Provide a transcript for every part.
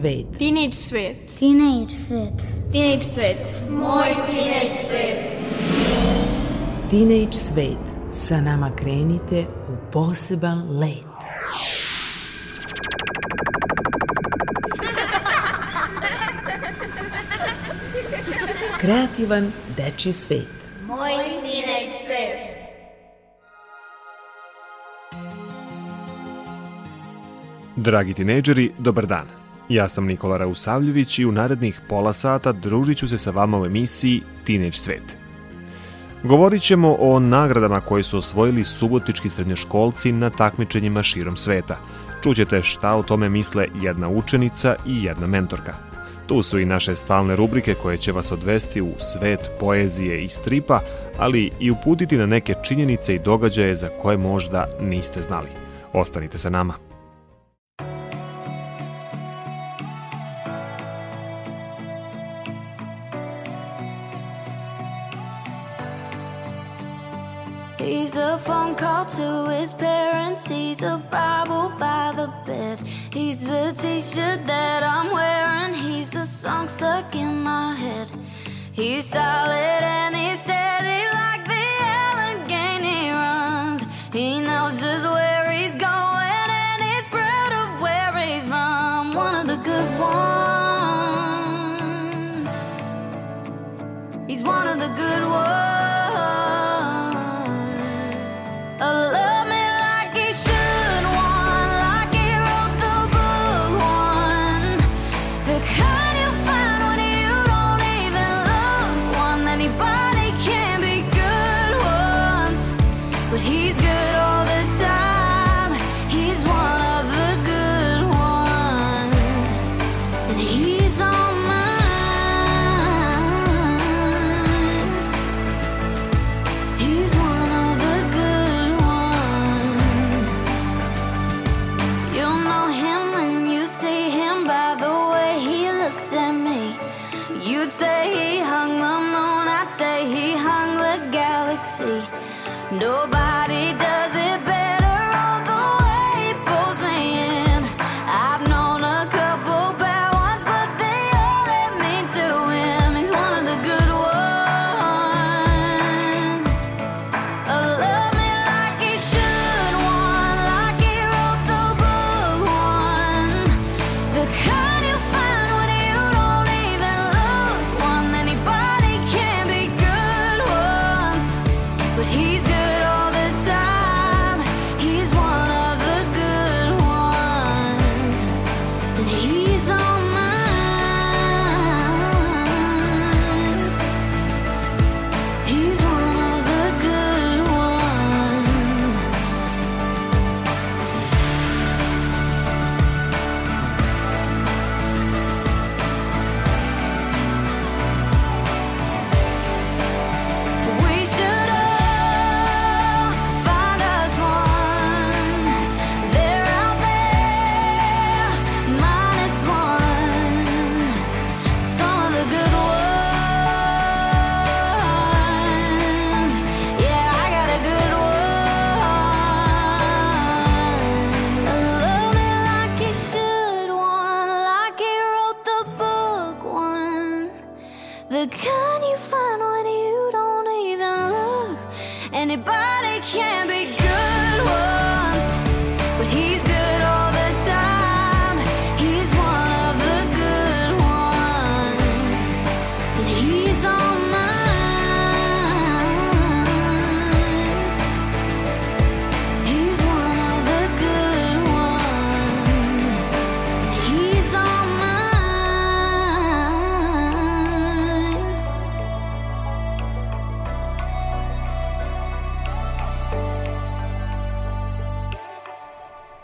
Teenage svet. Teenage svet. Teenage svet. Teenage svet. Moj teenage svet. Teenage svet. Sa nama krenite u poseban let. Kreativan dečji svet. Moj teenage svet. Dragi tinejdžeri, dobar dan. Ja sam Nikola Rausavljević i u narednih pola sata družit ću se sa vama u emisiji Teenage svet. Govorit ćemo o nagradama koje su osvojili subotički srednjoškolci na takmičenjima širom sveta. Čućete šta o tome misle jedna učenica i jedna mentorka. Tu su i naše stalne rubrike koje će vas odvesti u svet poezije i stripa, ali i uputiti na neke činjenice i događaje za koje možda niste znali. Ostanite sa nama. He's a phone call to his parents. He's a Bible by the bed. He's the t shirt that I'm wearing. He's a song stuck in my head. He's solid and he's steady like the Allegheny runs. He knows just where he's going and he's proud of where he's from. One of the good ones. He's one of the good ones.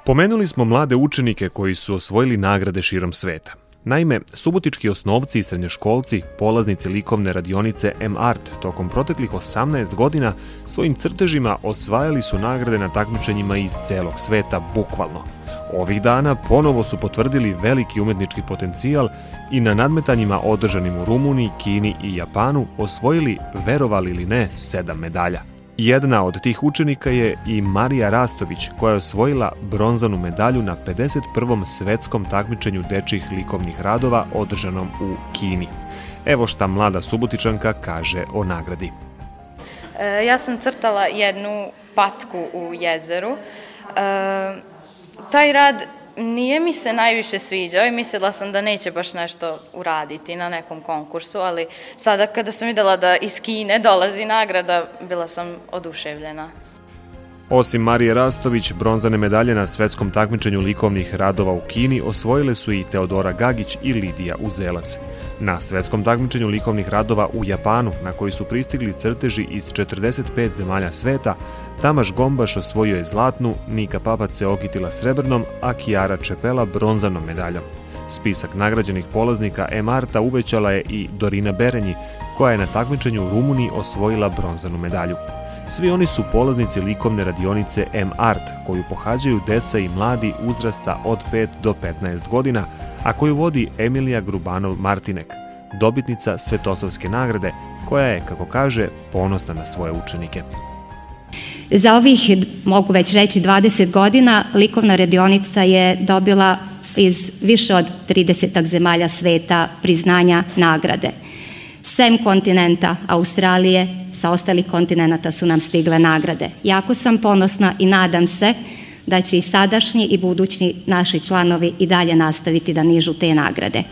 Pomenuli smo mlade učenike koji su osvojili nagrade širom sveta. Naime, subotički osnovci i srednjoškolci, polaznici likovne radionice M-Art, tokom proteklih 18 godina svojim crtežima osvajali su nagrade na takmičenjima iz celog sveta, bukvalno. Ovih dana ponovo su potvrdili veliki umetnički potencijal i na nadmetanjima održanim u Rumuniji, Kini i Japanu osvojili, verovali ili ne, sedam medalja. Jedna od tih učenika je i Marija Rastović, koja je osvojila bronzanu medalju na 51. svetskom takmičenju dečjih likovnih radova održanom u Kini. Evo šta mlada Subotičanka kaže o nagradi. E, ja sam crtala jednu patku u jezeru. E, taj rad nije mi se najviše sviđao i mislila sam da neće baš nešto uraditi na nekom konkursu, ali sada kada sam videla da iz Kine dolazi nagrada, bila sam oduševljena. Osim Marije Rastović, bronzane medalje na svetskom takmičenju likovnih radova u Kini osvojile su i Teodora Gagić i Lidija Uzelac. Na svetskom takmičenju likovnih radova u Japanu, na koji su pristigli crteži iz 45 zemalja sveta, Tamaš Gombaš osvojio je zlatnu, Nika Papac se okitila srebrnom, a Kijara Čepela bronzanom medaljom. Spisak nagrađenih polaznika E-Marta uvećala je i Dorina Berenji, koja je na takmičenju u Rumuniji osvojila bronzanu medalju. Svi oni su polaznici likovne radionice M-Art, koju pohađaju deca i mladi uzrasta od 5 do 15 godina, a koju vodi Emilija Grubanov-Martinek, dobitnica Svetosavske nagrade, koja je, kako kaže, ponosna na svoje učenike. Za ovih, mogu već reći, 20 godina likovna radionica je dobila iz više od 30 zemalja sveta priznanja nagrade. Sem kontinenta Australije, sa ostalih kontinenta su nam stigle nagrade. Jako sam ponosna i nadam se da će i sadašnji i budući naši članovi i dalje nastaviti da nižu te nagrade.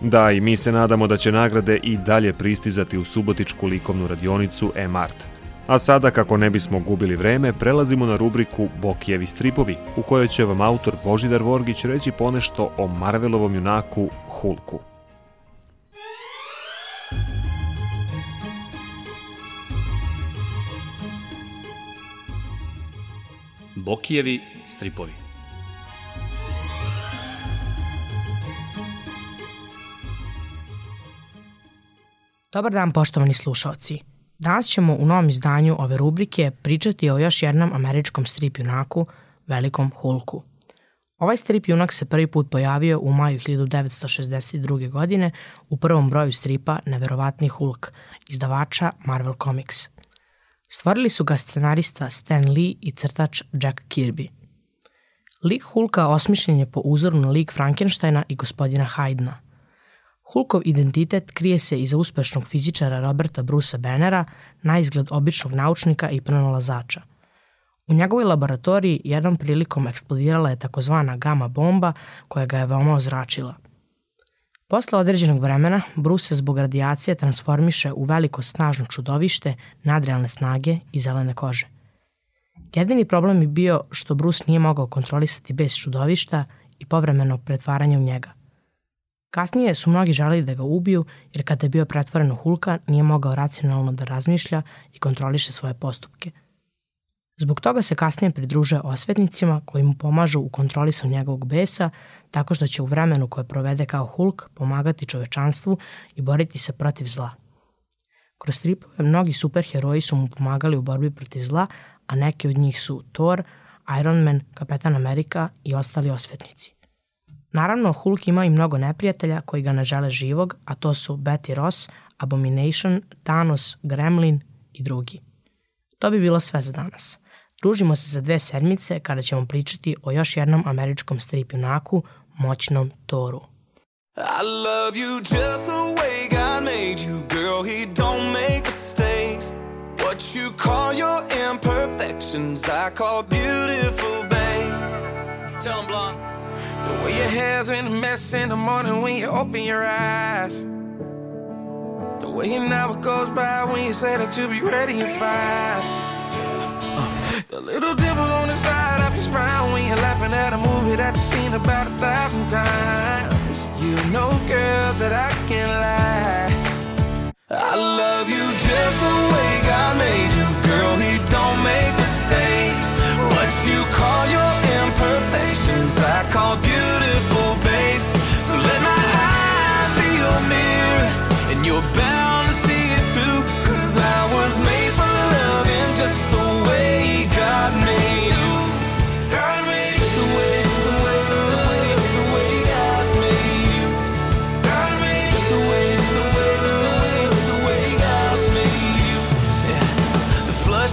Da, i mi se nadamo da će nagrade i dalje pristizati u Subotičku likovnu radionicu E-Mart. A sada, kako ne bismo gubili vreme, prelazimo na rubriku Bokijevi stripovi, u kojoj će vam autor Božidar Vorgić reći ponešto o Marvelovom junaku Hulku. Bokijevi stripovi Dobar dan, poštovani slušalci. Danas ćemo u novom izdanju ove rubrike pričati o još jednom američkom strip junaku, Velikom Hulku. Ovaj strip junak se prvi put pojavio u maju 1962. godine u prvom broju stripa Neverovatni Hulk, izdavača Marvel Comics. Stvorili su ga scenarista Stan Lee i crtač Jack Kirby. Lik Hulka osmišljen je po uzoru na lik Frankensteina i gospodina Haydna – Hulkov identitet krije se iza uspešnog fizičara Roberta Brusa Bannera, na izgled običnog naučnika i pronalazača. U njegovoj laboratoriji jednom prilikom eksplodirala je takozvana gama bomba koja ga je veoma ozračila. Posle određenog vremena, Bruce se zbog radijacije transformiše u veliko snažno čudovište nadrealne snage i zelene kože. Jedini problem je bio što Bruce nije mogao kontrolisati bez čudovišta i povremeno pretvaranje u njega – Kasnije su mnogi želeli da ga ubiju jer kada je bio pretvoren u Hulka nije mogao racionalno da razmišlja i kontroliše svoje postupke. Zbog toga se kasnije pridružuje osvetnicima koji mu pomažu u kontrolisu njegovog besa tako što će u vremenu koje provede kao Hulk pomagati čovečanstvu i boriti se protiv zla. Kroz stripove mnogi superheroji su mu pomagali u borbi protiv zla, a neki od njih su Thor, Iron Man, Kapetan Amerika i ostali osvetnici. Naravno, Hulk ima i mnogo neprijatelja koji ga ne žele živog, a to su Betty Ross, Abomination, Thanos, Gremlin i drugi. To bi bilo sve za danas. Družimo se za dve sedmice kada ćemo pričati o još jednom američkom strip junaku, moćnom Toru. I love you just the way God made you, girl, he don't make mistakes. What you call your imperfections, I call beautiful, babe. Tell him, Blonde. The way your hair's in a mess in the morning when you open your eyes. The way an hour goes by when you say that you'll be ready in five. The little dimple on the side of your smile when you're laughing at a movie that you've seen about a thousand times. You know, girl, that I can't lie. I love you just the way God made you, girl. He don't make mistakes. What you call your imperfections, I call beautiful, babe. So let my eyes be your mirror, and you're bound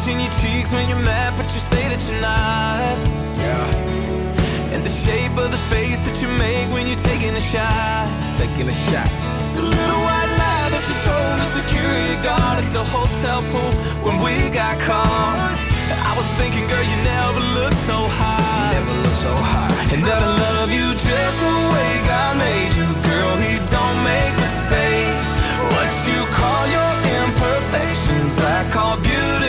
in your cheeks when you're mad, but you say that you're not. Yeah. And the shape of the face that you make when you're taking a shot. Taking a shot. The little white lie that you told the security guard at the hotel pool when we got caught. I was thinking, girl, you never look so high. Never look so high. And that I love you just the way God made you. Girl, he don't make mistakes. What you call your imperfections, I call beautiful,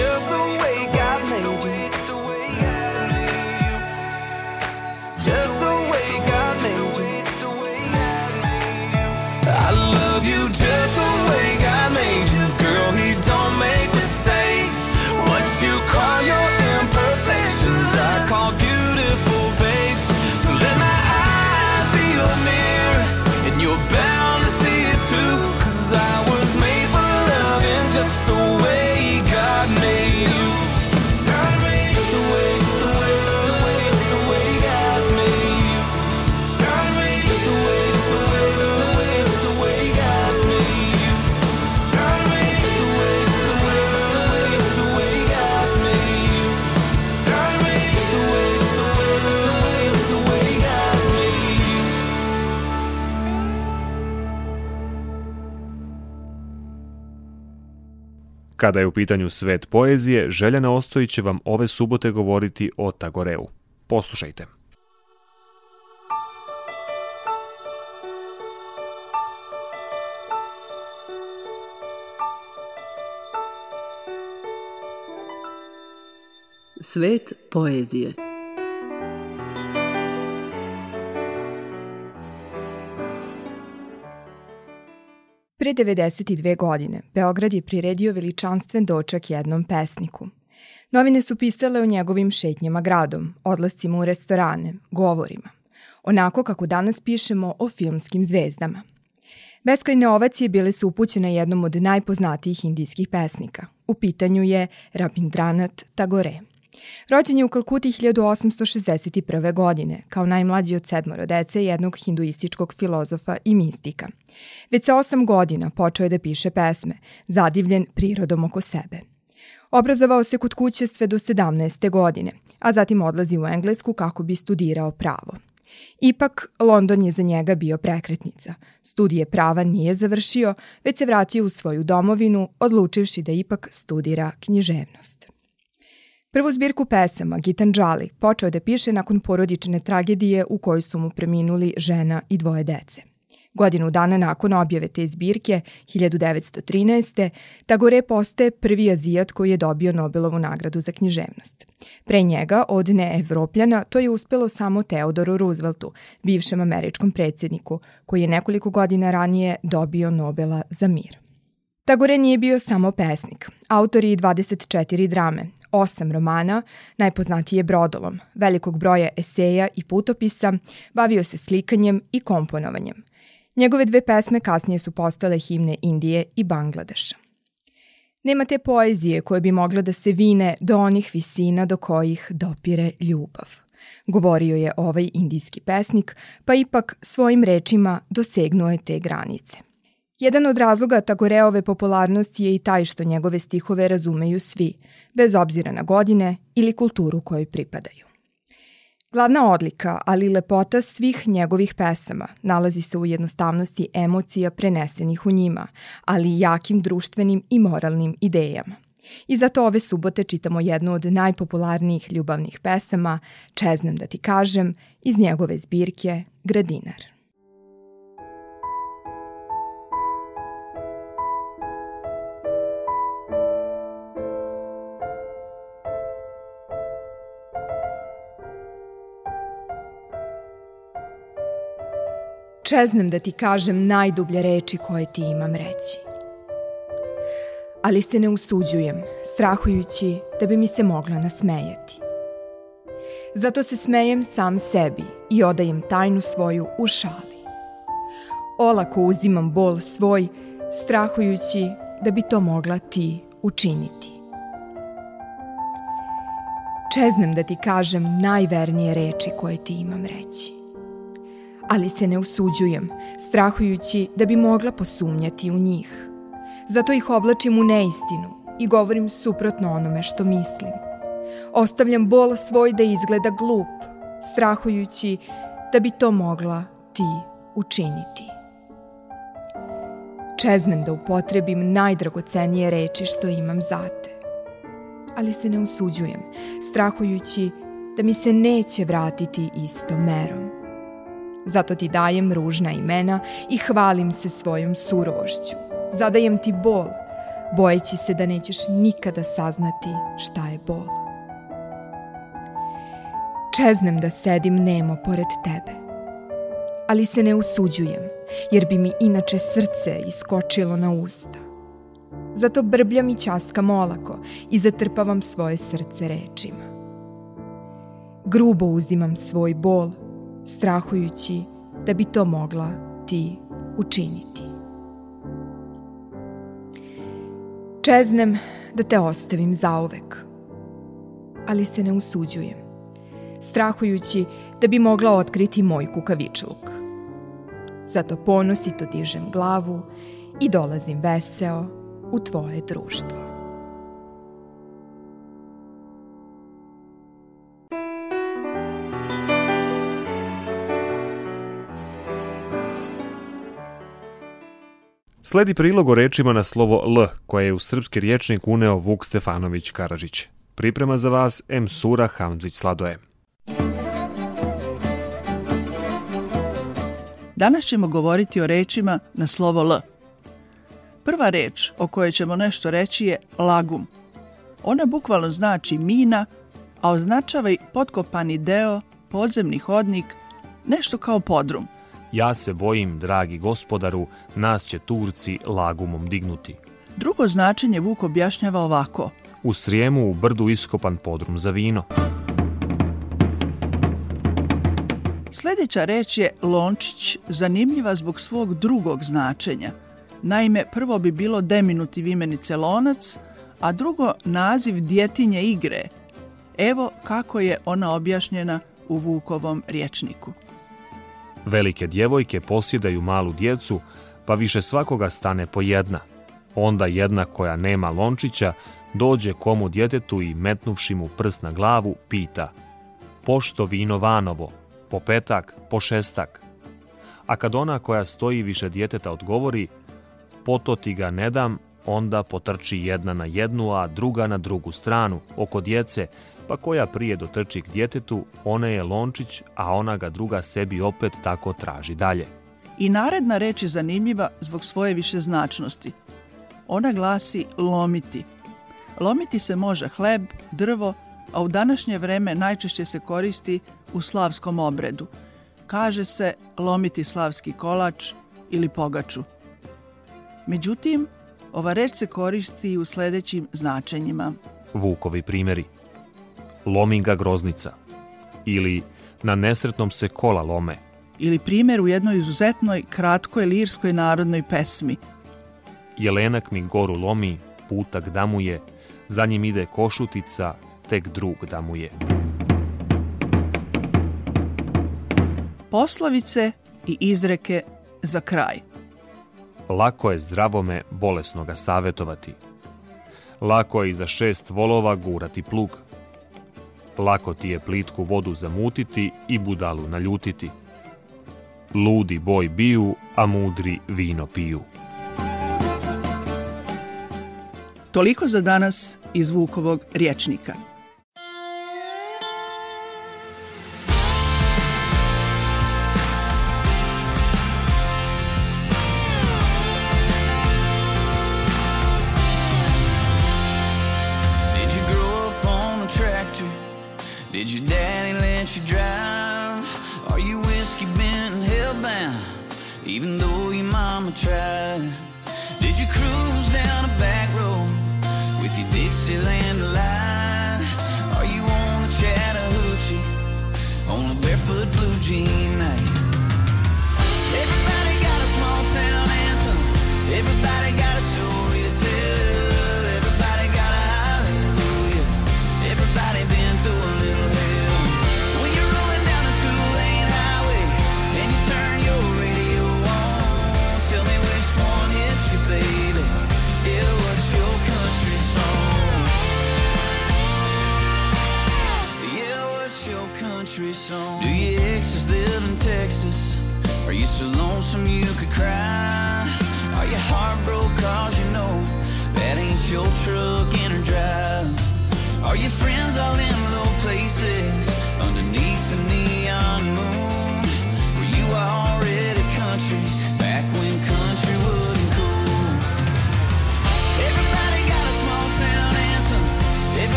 Kada je u pitanju svet poezije, Željana Ostojić će vam ove subote govoriti o Tagoreu. Poslušajte. Svet poezije. Pre 92 godine Beograd je priredio veličanstven doček jednom pesniku. Novine su pisale o njegovim šetnjama gradom, odlascima u restorane, govorima. Onako kako danas pišemo o filmskim zvezdama. Beskrajne ovacije bile su upućene jednom od najpoznatijih indijskih pesnika. U pitanju je Rabindranath Tagore. Rođen je u Kalkuti 1861. godine, kao najmlađi od sedmoro dece jednog hinduističkog filozofa i mistika. Već sa osam godina počeo je da piše pesme, zadivljen prirodom oko sebe. Obrazovao se kod kuće sve do 17. godine, a zatim odlazi u Englesku kako bi studirao pravo. Ipak, London je za njega bio prekretnica. Studije prava nije završio, već se vratio u svoju domovinu, odlučivši da ipak studira književnost. Prvu zbirku pesama, Gitanđali, počeo da piše nakon porodične tragedije u kojoj su mu preminuli žena i dvoje dece. Godinu dana nakon objave te zbirke, 1913. Tagore postaje prvi azijat koji je dobio Nobelovu nagradu za književnost. Pre njega, od neevropljana, to je uspelo samo Teodoru Rooseveltu, bivšem američkom predsjedniku, koji je nekoliko godina ranije dobio Nobela za mir. Tagore nije bio samo pesnik. Autor je i 24 drame, osam romana, najpoznatije Brodolom, velikog broja eseja i putopisa, bavio se slikanjem i komponovanjem. Njegove dve pesme kasnije su postale himne Indije i Bangladeša. Nema te poezije koje bi mogla da se vine do onih visina do kojih dopire ljubav. Govorio je ovaj indijski pesnik, pa ipak svojim rečima dosegnuo je te granice. Jedan od razloga Tagoreove popularnosti je i taj što njegove stihove razumeju svi, bez obzira na godine ili kulturu kojoj pripadaju. Glavna odlika, ali i lepota svih njegovih pesama nalazi se u jednostavnosti emocija prenesenih u njima, ali i jakim društvenim i moralnim idejama. I zato ove subote čitamo jednu od najpopularnijih ljubavnih pesama, Čeznem da ti kažem, iz njegove zbirke Gradinar. Čeznem da ti kažem najdublje reči koje ti imam reći. ali se ne usuđujem, strahujući da bi mi se mogla nasmejati. Zato se smejem sam sebi i odajem tajnu svoju u šali. Olako uzimam bol svoj, strahujući da bi to mogla ti učiniti. Čeznem da ti kažem najvernije reči koje ti imam reći. Ali se ne usuđujem, strahujući da bi mogla posumnjati u njih. Zato ih oblačim u neistinu i govorim suprotno onome što mislim. Ostavljam bol svoj da izgleda glup, strahujući da bi to mogla ti učiniti. Čeznem da upotrebim najdragocenije reči što imam za te. Ali se ne usuđujem, strahujući da mi se neće vratiti istom merom. Zato ti dajem ružna imena i hvalim se svojom surovošću. Zadajem ti bol, bojeći se da nećeš nikada saznati šta je bol. Čeznem da sedim nemo pored tebe, ali se ne usuđujem, jer bi mi inače srce iskočilo na usta. Zato brbljam i ćaskam olako i zatrpavam svoje srce rečima. Grubo uzimam svoj bol, strahujući da bi to mogla ti učiniti. Čeznem da te ostavim zauvek, ali se ne usuđujem, strahujući da bi mogla otkriti moj kukavičluk. Zato ponosito dižem glavu i dolazim veseo u tvoje društvo. Sledi prilog o rečima na slovo L, koje je u srpski riječnik uneo Vuk Stefanović Karadžić. Priprema za vas M. Sura Hamzić Sladoje. Danas ćemo govoriti o rečima na slovo L. Prva reč o kojoj ćemo nešto reći je lagum. Ona bukvalno znači mina, a označava i potkopani deo, podzemni hodnik, nešto kao podrum. Ja se bojim, dragi gospodaru, nas će Turci lagumom dignuti. Drugo značenje Vuk objašnjava ovako. U Srijemu u brdu iskopan podrum za vino. Sljedeća reč je lončić, zanimljiva zbog svog drugog značenja. Naime, prvo bi bilo deminutiv imenice lonac, a drugo naziv djetinje igre. Evo kako je ona objašnjena u Vukovom riječniku. Velike djevojke posjedaju malu djecu, pa više svakoga stane po jedna. Onda jedna koja nema lončića dođe komu djetetu i metnuvši mu prst na glavu pita Pošto vino vanovo, po petak, po šestak. A kad ona koja stoji više djeteta odgovori Poto ti ga ne dam, onda potrči jedna na jednu, a druga na drugu stranu, oko djece, pa koja prije dotrči k djetetu, ona je lončić, a ona ga druga sebi opet tako traži dalje. I naredna reč je zanimljiva zbog svoje višeznačnosti. Ona glasi lomiti. Lomiti se može hleb, drvo, a u današnje vreme najčešće se koristi u slavskom obredu. Kaže se lomiti slavski kolač ili pogaču. Međutim, ova reč se koristi i u sledećim značenjima. Vukovi primjeri. Lominga groznica. Ili na nesretnom se kola lome. Ili primjer u jednoj izuzetnoj kratkoj lirskoj narodnoj pesmi. Jelenak mi goru lomi, putak damuje, za njim ide košutica, tek drug damuje. Poslovice i izreke za kraj. Lako je zdravome bolesnoga savetovati. Lako je iza šest volova gurati plug. Lako ti je plitku vodu zamutiti i budalu naljutiti. Ludi boj biju, a mudri vino piju. Toliko za danas iz Vukovog riječnika. even though your mama tried. Did you cruise down a back road with your Dixieland line? Are you on a Chattahoochee on a barefoot blue jean?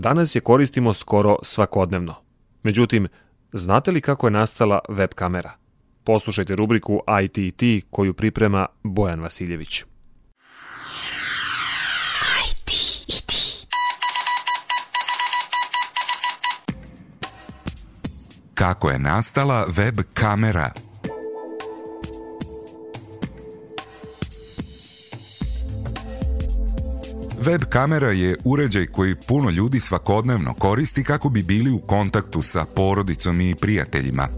Danas je koristimo skoro svakodnevno. Međutim, znate li kako je nastala web kamera? Poslušajte rubriku ITT koju priprema Bojan Vasiljević. Kako je nastala web kamera? Web kamera je uređaj koji puno ljudi svakodnevno koristi kako bi bili u kontaktu sa porodicom i prijateljima.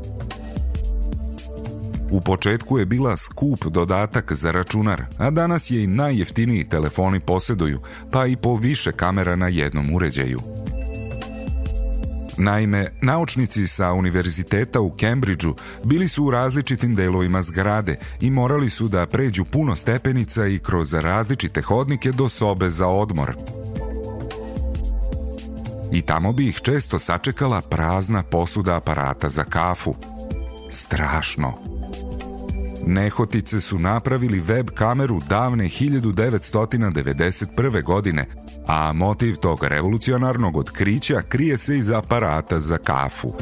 U početku je bila skup dodatak za računar, a danas je i najjeftiniji telefoni posjeduju, pa i po više kamera na jednom uređaju. Naime, naučnici sa univerziteta u Cambridgeu bili su u različitim delovima zgrade i morali su da pređu puno stepenica i kroz različite hodnike do sobe za odmor. I tamo bi ih često sačekala prazna posuda aparata za kafu. Strašno. Nehotice su napravili web kameru davne 1991. godine, a motiv tog revolucionarnog otkrića krije se iz aparata za kafu.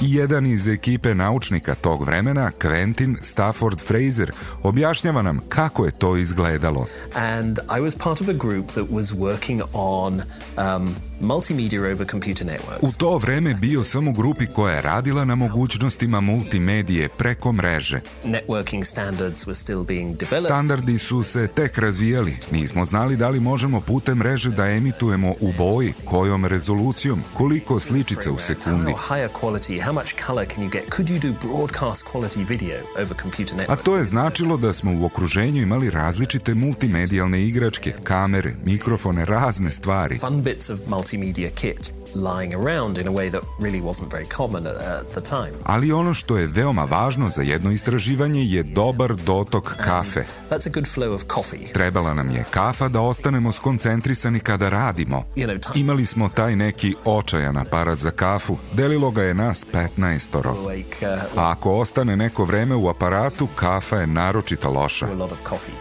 Jedan iz ekipe naučnika tog vremena, Quentin Stafford Fraser, objašnjava nam kako je to izgledalo. and I was part of a group that was working on um, multimedia over computer networks. U to vreme bio sam u grupi koja je radila na mogućnostima multimedije preko mreže. Networking standards were still being developed. Standardi su se tek razvijali. Nismo znali da li možemo putem mreže da emitujemo u boji, kojom rezolucijom, koliko sličica u sekundi. How higher quality, how much color can you get? Could you do broadcast quality video over computer A to je značilo da smo u okruženju imali različite multimedijalne igračke, kamere, mikrofone, razne stvari. Fun bits of multimedia multimedia kit. Lying around in a way that really wasn't very common at, at the time. Ali ono što je veoma važno za jedno istraživanje je dobar dotok kafe. That's a good flow of coffee. Trebala nam je kafa da ostanemo skoncentrisani kada radimo. You know, time Imali smo taj neki očajan aparat za kafu. Delilo ga je nas 15-oro. awake uh, A ako ostane neko vreme u aparatu, kafa je naročito loša.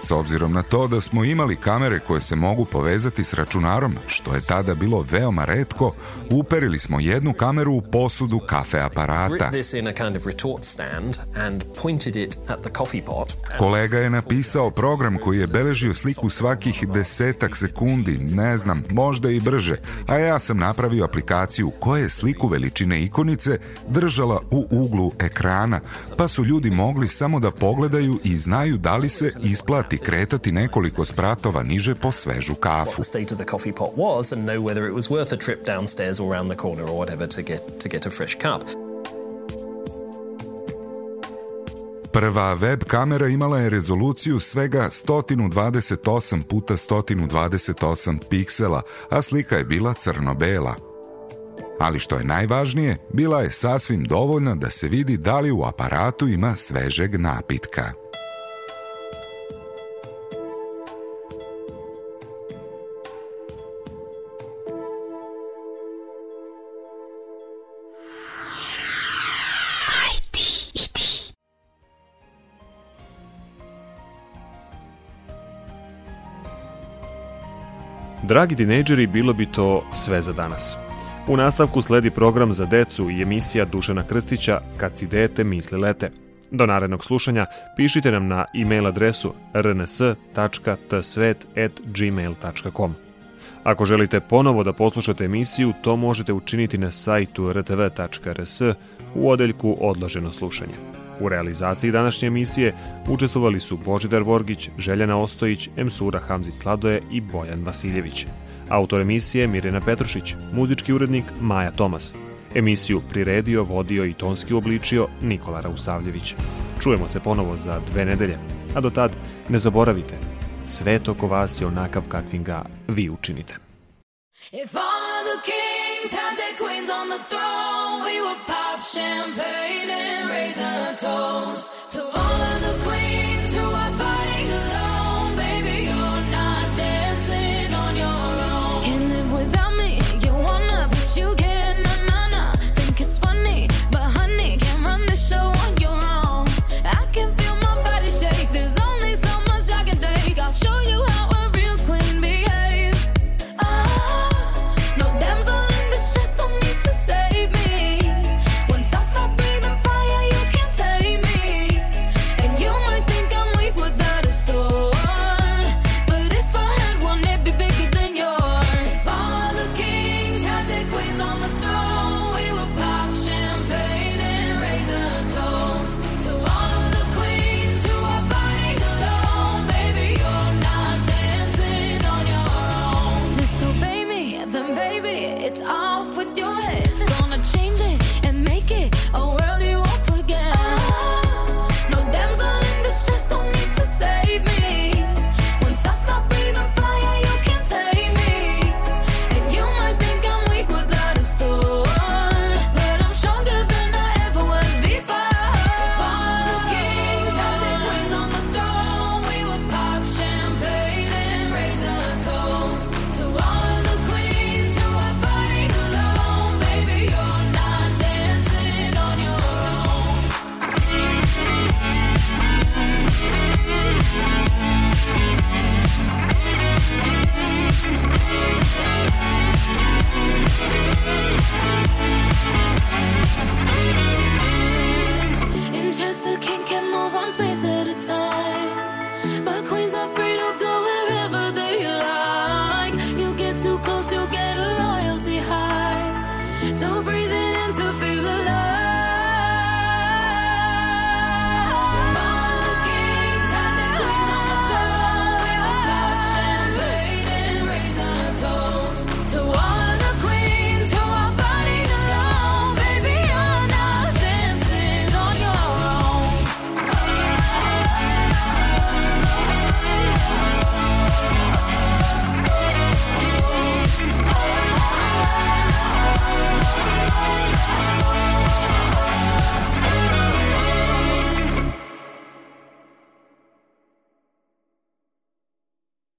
S obzirom na to da smo imali kamere koje se mogu povezati s računarom, što je tada bilo veoma redko, Uperili smo jednu kameru u posudu kafe aparata. Kolega je napisao program koji je beležio sliku svakih desetak sekundi, ne znam, možda i brže, a ja sam napravio aplikaciju koja je sliku veličine ikonice držala u uglu ekrana, pa su ljudi mogli samo da pogledaju i znaju da li se isplati kretati nekoliko spratova niže po svežu kafu. Downstairs or around the corner or whatever to get to get a fresh cup. Prva web kamera imala je rezoluciju svega 128 puta 128 piksela, a slika je bila crno-bela. Ali što je najvažnije, bila je sasvim dovoljna da se vidi da li u aparatu ima svežeg napitka. Dragi tinejdžeri, bilo bi to sve za danas. U nastavku sledi program za decu i emisija Dušana Krstića Kad si dete, misli lete. Do narednog slušanja pišite nam na e-mail adresu rns.tsvet.gmail.com. Ako želite ponovo da poslušate emisiju, to možete učiniti na sajtu rtv.rs u odeljku Odloženo slušanje. U realizaciji današnje emisije učestvovali su Božidar Vorgić, Željana Ostojić, Emsura Hamzić Sladoje i Bojan Vasiljević. Autor emisije Mirjana Petrušić, muzički urednik Maja Tomas. Emisiju priredio, vodio i tonski obličio Nikola Rausavljević. Čujemo se ponovo za dve nedelje, a do tad ne zaboravite, svet oko vas je onakav kakvim ga vi učinite. If all of the kings had their queens on the throne, we would champagne and raise a toast to all of the queens